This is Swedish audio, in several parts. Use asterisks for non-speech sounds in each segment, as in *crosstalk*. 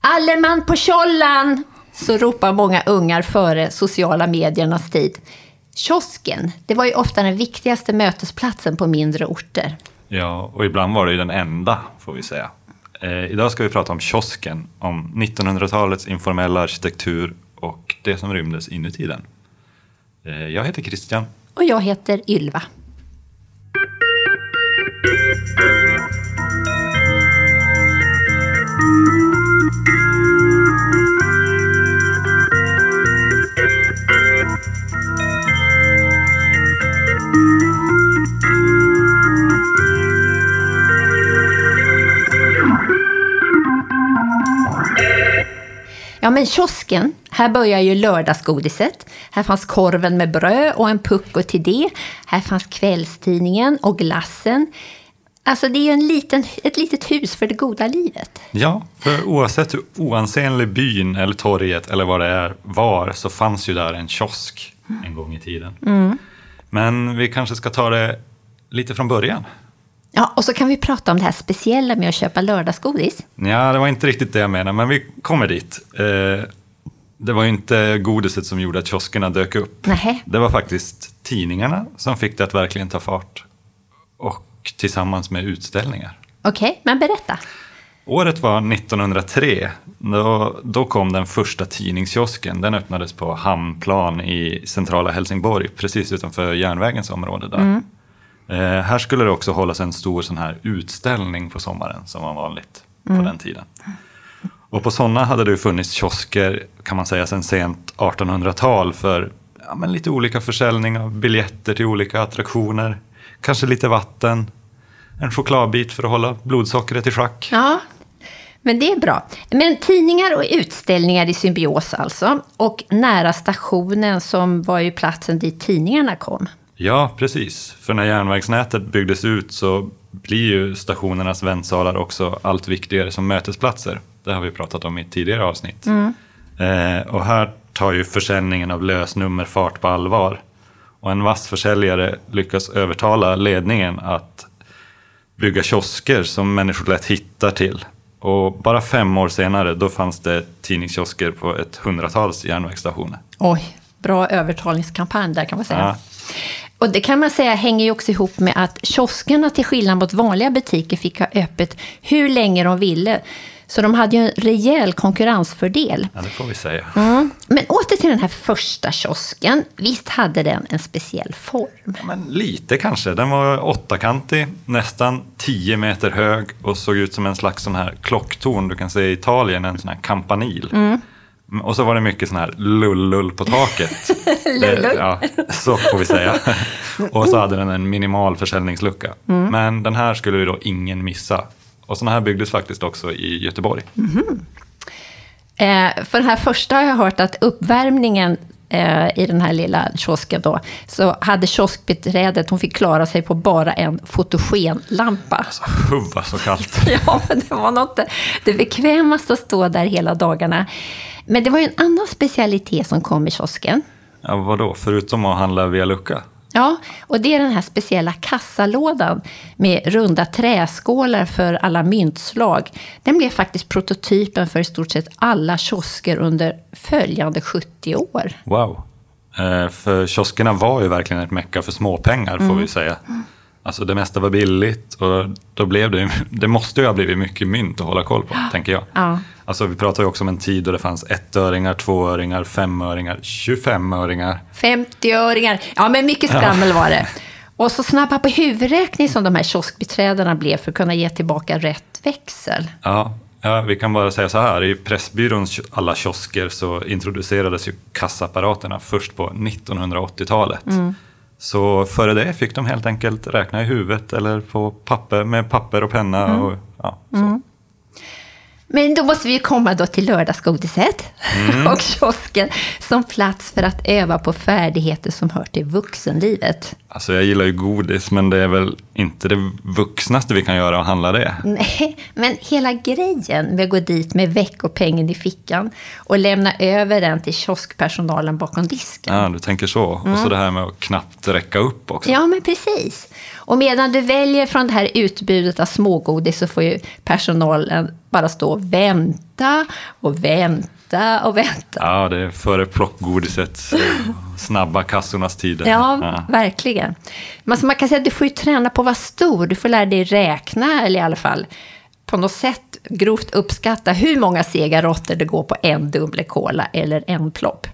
Alle man på tjollan! Så ropar många ungar före sociala mediernas tid. Kiosken, det var ju ofta den viktigaste mötesplatsen på mindre orter. Ja, och ibland var det ju den enda, får vi säga. Eh, idag ska vi prata om kiosken, om 1900-talets informella arkitektur och det som rymdes inuti den. Eh, jag heter Christian. Och jag heter Ylva. Men kiosken, här börjar ju lördagsgodiset. Här fanns korven med bröd och en pucko till det. Här fanns kvällstidningen och glassen. Alltså det är ju en liten, ett litet hus för det goda livet. Ja, för oavsett hur oansenlig byn eller torget eller vad det är var så fanns ju där en kiosk en gång i tiden. Mm. Men vi kanske ska ta det lite från början. Ja, och så kan vi prata om det här speciella med att köpa lördagsgodis. Ja, det var inte riktigt det jag menade, men vi kommer dit. Eh, det var ju inte godiset som gjorde att kioskerna dök upp. Nähä. Det var faktiskt tidningarna som fick det att verkligen ta fart. Och tillsammans med utställningar. Okej, men berätta. Året var 1903. Då, då kom den första tidningskiosken. Den öppnades på Hamnplan i centrala Helsingborg, precis utanför järnvägens område där. Eh, här skulle det också hållas en stor sån här utställning på sommaren som var vanligt på den tiden. Och på sådana hade det funnits kiosker kan man säga sedan sent 1800-tal för ja, men lite olika försäljning av biljetter till olika attraktioner. Kanske lite vatten, en chokladbit för att hålla blodsockret i schack. Ja, men det är bra. Men tidningar och utställningar i symbios alltså. Och nära stationen som var ju platsen dit tidningarna kom. Ja, precis. För när järnvägsnätet byggdes ut så blir ju stationernas väntsalar också allt viktigare som mötesplatser. Det har vi pratat om i ett tidigare avsnitt. Eh, och här tar ju försäljningen av lösnummer fart på allvar. Och en vass försäljare lyckas övertala ledningen att bygga kiosker som människor lätt hittar till. Och bara fem år senare, då fanns det tidningskiosker på ett hundratals järnvägsstationer. Oj, bra övertalningskampanj där kan man säga. Ja. Och det kan man säga hänger ju också ihop med att kioskerna till skillnad mot vanliga butiker fick ha öppet hur länge de ville. Så de hade ju en rejäl konkurrensfördel. Ja, det får vi säga. Mm. Men åter till den här första kiosken. Visst hade den en speciell form? Ja, Men lite kanske. Den var åttakantig, nästan 10 meter hög och såg ut som en slags sån här klocktorn. Du kan se i Italien, en sån här campanil. Mm, Och så var det mycket sån här lullull på taket. *laughs* det, ja, så får vi säga. *laughs* och så hade den en minimal försäljningslucka. Men den här skulle då ingen missa. Och såna här byggdes faktiskt också i Göteborg. Eh, för den här första har jag hört att uppvärmningen i den här lilla kiosken då, så hade kioskbiträdet, hon fick klara sig på bara en fotogenlampa. Så huvva så kallt. *laughs* Ja, men det var något det bekvämaste att stå där hela dagarna. Men det var ju en annan specialitet som kom i kiosken. Ja, vadå? Förutom att handla via lucka? Ja, och det är den här speciella kassalådan med runda träskålar för alla myntslag. Den blev faktiskt prototypen för i stort sett alla kiosker under följande 70 år. Wow. Eh, för kioskerna var ju verkligen ett mecka för småpengar får vi säga. Alltså det mesta var billigt och då blev det, det måste ju ha blivit mycket mynt att hålla koll på, tänker jag. Ja. Alltså vi pratar ju också om en tid då det fanns ettöringar, tvåöringar, femöringar, 25-öringar. 50-öringar. Ja, men mycket skrammel var det. Och så snabba på huvudräkning som de här kioskbiträdena blev för att kunna ge tillbaka rätt växel. Ja, ja, vi kan bara säga så här, i Pressbyråns alla kiosker så introducerades ju kassaapparaterna först på 1980-talet. Så före det fick de helt enkelt räkna i huvudet eller på papper, med papper och penna. Och, ja, så. Men då måste vi komma då till lördagsgodiset *laughs* och kiosken som plats för att öva på färdigheter som hör till vuxenlivet. Alltså jag gillar ju godis, men det är väl inte det vuxnaste vi kan göra att handla det. Nej, men hela grejen med att gå dit med veckopengen i fickan och lämna över den till kioskpersonalen bakom disken. Ja, du tänker så. Och så det här med att knappt räcka upp också. Ja, men precis. Och medan du väljer från det här utbudet av smågodis så får ju personalen bara stå och vänta vänta och vänta och vänta. Ja, det är före plockgodisets eh, snabba kassornas tider. Ja, verkligen. Men alltså man kan säga att du får ju träna på att vara stor. Du får lära dig räkna, eller i alla fall på något sätt grovt uppskatta hur många sega råttor det går på en Dumle Cola eller en plopp.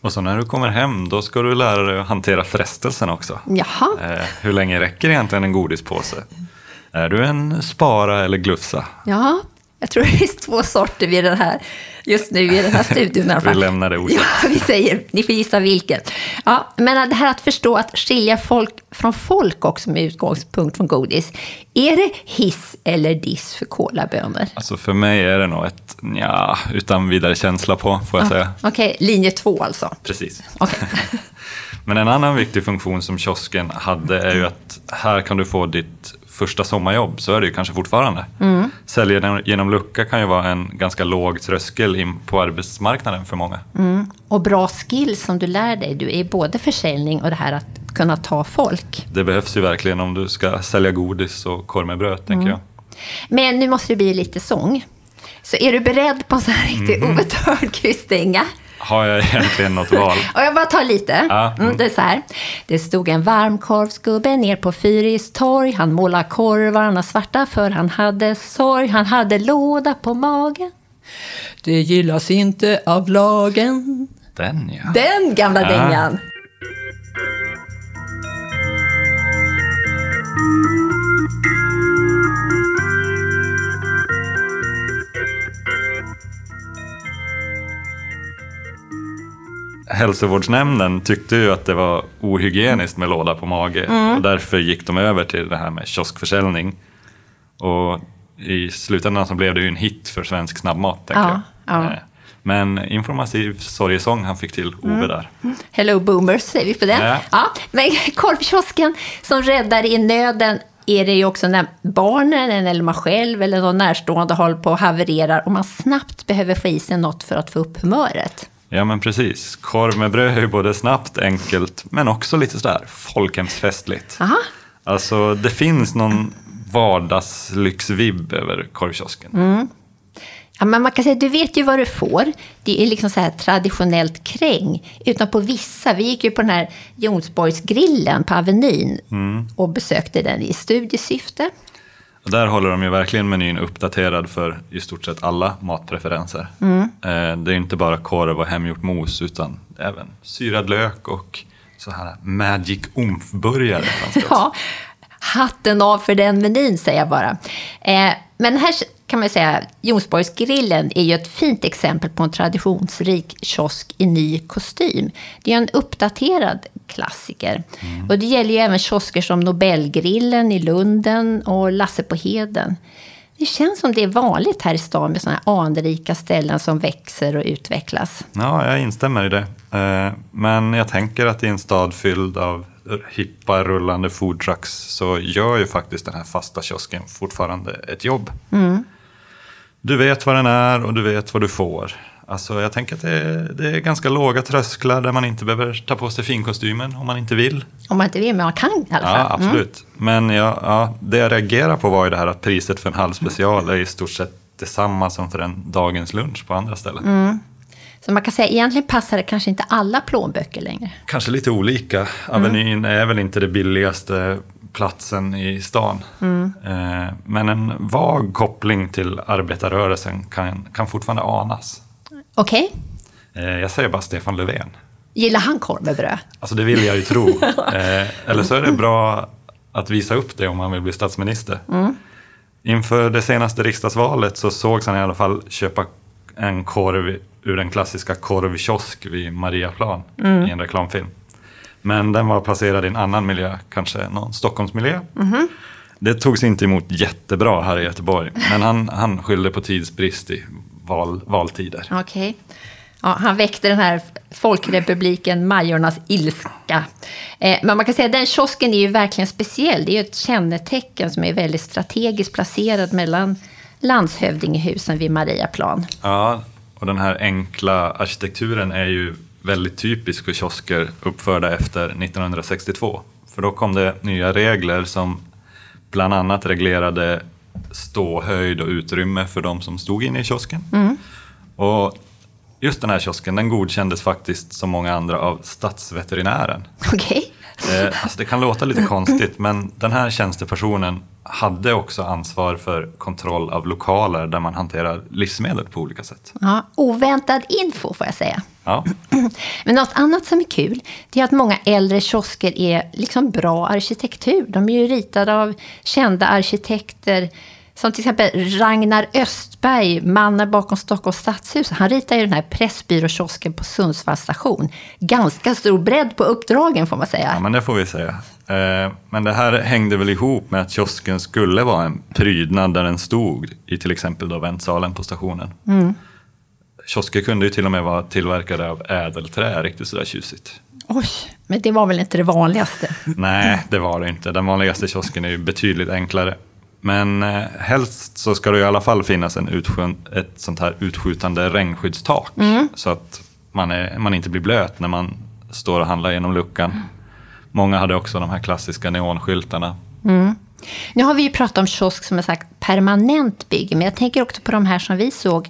Och så när du kommer hem, då ska du lära dig att hantera frestelsen också. Jaha. Eh, hur länge räcker egentligen en godispåse? Är du en spara eller glufsa? Ja, jag tror det finns två sorter vid den här, just nu i den här studion. Vi lämnar det osagt. Ja, vi säger, ni får gissa vilken. Ja, men det här att förstå att skilja folk från folk också med utgångspunkt från godis. Är det hiss eller diss för kolabönor? Alltså för mig är det nog ett ja, utan vidare känsla på, får jag säga. Okej, linje två alltså. Precis. Okej. *laughs* Men en annan viktig funktion som kiosken hade är ju att här kan du få ditt första sommarjobb, så är det ju kanske fortfarande. Mm. Sälja genom lucka kan ju vara en ganska låg tröskel in på arbetsmarknaden för många. Mm. Och bra skills som du lär dig, du är både försäljning och det här att kunna ta folk. Det behövs ju verkligen om du ska sälja godis och korv med bröd, tänker Mm. jag. Men nu måste det bli lite sång. Så är du beredd på en sån här riktig Mm. Thörnqvist-dänga? Har jag egentligen något val? Och jag bara tar lite. Ja. Mm, det är så här. Det stod en varmkorvsgubbe ner på Fyris torg. Han målade korvarna svarta för han hade sorg. Han hade låda på magen. Det gillas inte av lagen. Den ja. Den gamla Ja. dängan. Hälsovårdsnämnden tyckte ju att det var ohygieniskt med låda på mage och därför gick de över till det här med kioskförsäljning. Och i slutändan så blev det ju en hit för svensk snabbmat. Tänker Ja, jag. ja. Eh, Men informativ sorgesång han fick till Ove där. Hello boomers, säger vi på den. Ja. Ja. men korvkiosken som räddar i nöden är det ju också när barnen eller man själv eller någon närstående håller på och havererar och man snabbt behöver få i sig något för att få upp humöret. Ja men precis. Korv med bröd är ju både snabbt, enkelt men också lite sådär folkhemsfestligt. Aha. Alltså det finns någon vardagslyxvibb över korvkiosken. Ja, men man kan säga, du vet ju vad du får. Det är liksom så här traditionellt kräng. Utan på vissa, vi gick ju på den här Jonsborgsgrillen på Avenyn och besökte den i studiesyfte. Och Där håller de ju verkligen menyn uppdaterad för i stort sett alla matpreferenser. Eh, Det är inte bara korv och hemgjort mos utan även syrad lök och så här magic också. *laughs* Ja, hatten av för den menyn säger jag bara. Eh, men här kan man säga, Jonsborgsgrillen är ju ett fint exempel på en traditionsrik kiosk i ny kostym. Det är en uppdaterad klassiker. Och det gäller ju även kiosker som Nobelgrillen i Lunden och Lasse på Heden. Det känns som det är vanligt här i stan med sådana här anrika ställen som växer och utvecklas. Ja, jag instämmer i det. Eh, Men jag tänker att i en stad fylld av hippa rullande foodtrucks så gör ju faktiskt den här fasta kiosken fortfarande ett jobb. Du vet vad den är och du vet vad du får. Alltså jag tänker att det är, det är ganska låga trösklar där man inte behöver ta på sig finkostymen om man inte vill. Om man inte vill, men man kan i alla fall. Ja, absolut. Men ja, ja, det jag reagerar på var ju det här att priset för en halv special är i stort sett detsamma som för en dagens lunch på andra ställen. Så man kan säga egentligen passar det kanske inte alla plånböcker längre. Kanske lite olika. Avenyn är väl inte det billigaste platsen i stan. Eh, Men en vag koppling till arbetarrörelsen kan, kan fortfarande anas. Okej? Eh, Jag säger bara Stefan Löfven. Gillar han korv med bröd? Alltså det vill jag ju tro. *laughs* Eh, Eller så är det bra att visa upp det om man vill bli statsminister. Inför det senaste riksdagsvalet så sågs han i alla fall köpa en korv ur den klassiska korvkiosk vid Mariaplan i en reklamfilm. Men den var placerad i en annan miljö, kanske någon Stockholmsmiljö. Det togs inte emot jättebra här i Göteborg, men han, han skyllde på tidsbrist i val, valtider. Okej. Ja, han väckte den här folkrepubliken Majornas ilska. Eh, men man kan säga att den kiosken är ju verkligen speciell. Det är ju ett kännetecken som är väldigt strategiskt placerad mellan landshövdingehusen vid Mariaplan. Ja, och den här enkla arkitekturen är ju väldigt typisk för kiosker uppförda efter 1962. För då kom det nya regler som bland annat reglerade ståhöjd och utrymme för de som stod inne i kiosken. Och just den här kiosken den godkändes faktiskt som många andra av stadsveterinären. Okej. Eh, alltså det kan låta lite konstigt, men den här tjänstepersonen hade också ansvar för kontroll av lokaler där man hanterar livsmedel på olika sätt. Ja, oväntad info får jag säga. Ja, *clears throat* Men något annat som är kul, det är att många äldre kiosker är liksom bra arkitektur. De är ju ritade av kända arkitekter. Som till exempel Ragnar Östberg, mannen bakom Stockholms stadshus. Han ritar ju den här Pressbyråkiosken på Sundsvalls station. Ganska stor bredd på uppdragen får man säga. ja men det får vi säga. Eh, Men det här hängde väl ihop med att kiosken skulle vara en prydnad där den stod i till exempel då väntsalen på stationen. Kiosker kunde ju till och med vara tillverkade av ädelträ, riktigt sådär tjusigt. Oj, men det var väl inte det vanligaste? Nej, det var det inte. Den vanligaste kiosken är ju betydligt enklare. Men eh, helst så ska det i alla fall finnas en ett sånt här utskjutande regnskyddstak. Så att man, är, man inte blir blöt när man står och handlar genom luckan. Många hade också de här klassiska neonskyltarna. Nu har vi ju pratat om kiosk som ett slags permanent bygge, men jag tänker också på de här som vi såg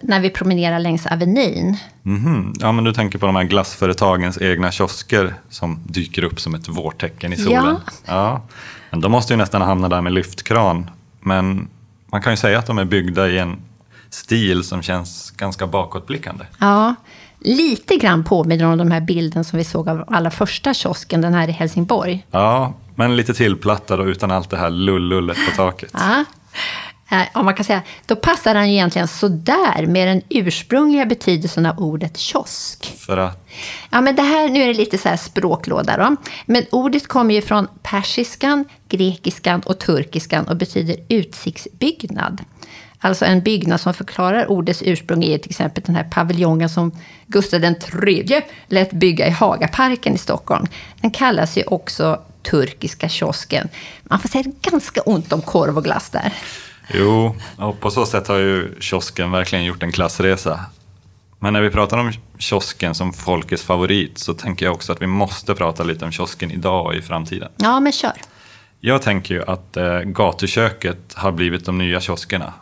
när vi promenerade längs Avenyn. Mhm. Ja, men du tänker på de här glassföretagens egna kiosker som dyker upp som ett vårtecken i solen. Ja. Men de måste ju nästan hamna där med lyftkran. Men man kan ju säga att de är byggda i en stil som känns ganska bakåtblickande. Ja, lite grann påminner om de här bilden som vi såg av allra första kiosken, den här i Helsingborg. Ja, men lite tillplattad och utan allt det här lullullet på taket. Ja. Eh, Om man kan säga, då passar den ju egentligen sådär med den ursprungliga betydelsen av ordet kiosk. För att, Ja, men det här, nu är det lite så här språklåda då. Men ordet kommer ju från persiskan, grekiskan och turkiskan och betyder utsiktsbyggnad. Alltså en byggnad som förklarar ordets ursprung är till exempel den här paviljongen som Gustav III lät bygga i Hagaparken i Stockholm. Den kallas ju också turkiska kiosken. Man får säga ganska ont om korv och glass där. jo, och på så sätt har ju kiosken verkligen gjort en klassresa. Men när vi pratar om kiosken som folkets favorit så tänker jag också att vi måste prata lite om kiosken idag och i framtiden. Ja, men kör. Jag tänker ju att eh, gatuköket har blivit de nya kioskerna.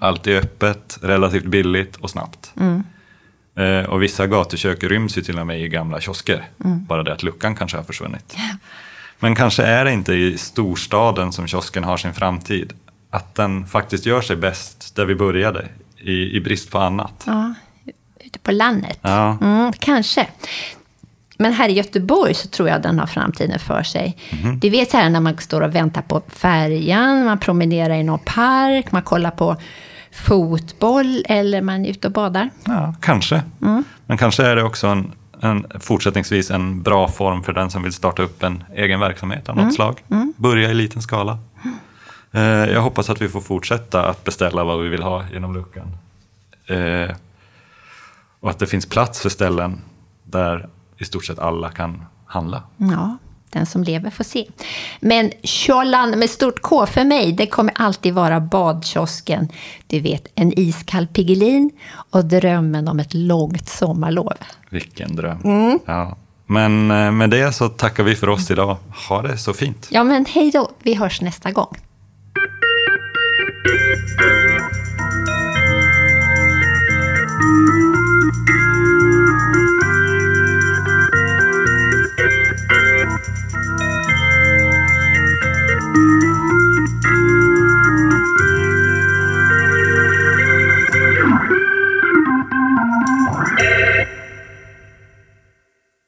Allt är öppet, relativt billigt och snabbt. Eh, och vissa gatukök ryms ju till och med i gamla kiosker. Bara det att luckan kanske har försvunnit. Men kanske är det inte i storstaden som kiosken har sin framtid. Att den faktiskt gör sig bäst där vi började, i, i brist på annat. Ja, ute på landet. Ja. Mm, kanske. Men här i Göteborg så tror jag den har framtiden för sig. Du vet så här när man står och väntar på färjan, man promenerar i någon park, man kollar på fotboll eller man är ute och badar. Ja, kanske. Men kanske är det också en, en, fortsättningsvis en bra form för den som vill starta upp en egen verksamhet av något slag. Börja i liten skala. Eh, jag hoppas att vi får fortsätta att beställa vad vi vill ha genom luckan. Eh, och att det finns plats för ställen där i stort sett alla kan handla. Ja, den som lever får se. Men Tjollan med stort K för mig, det kommer alltid vara badkiosken. Du vet, en iskall Piggelin och drömmen om ett långt sommarlov. Vilken dröm. Ja. Men eh, med det så tackar vi för oss idag. Ha det så fint. Ja, men hej då. Vi hörs nästa gång.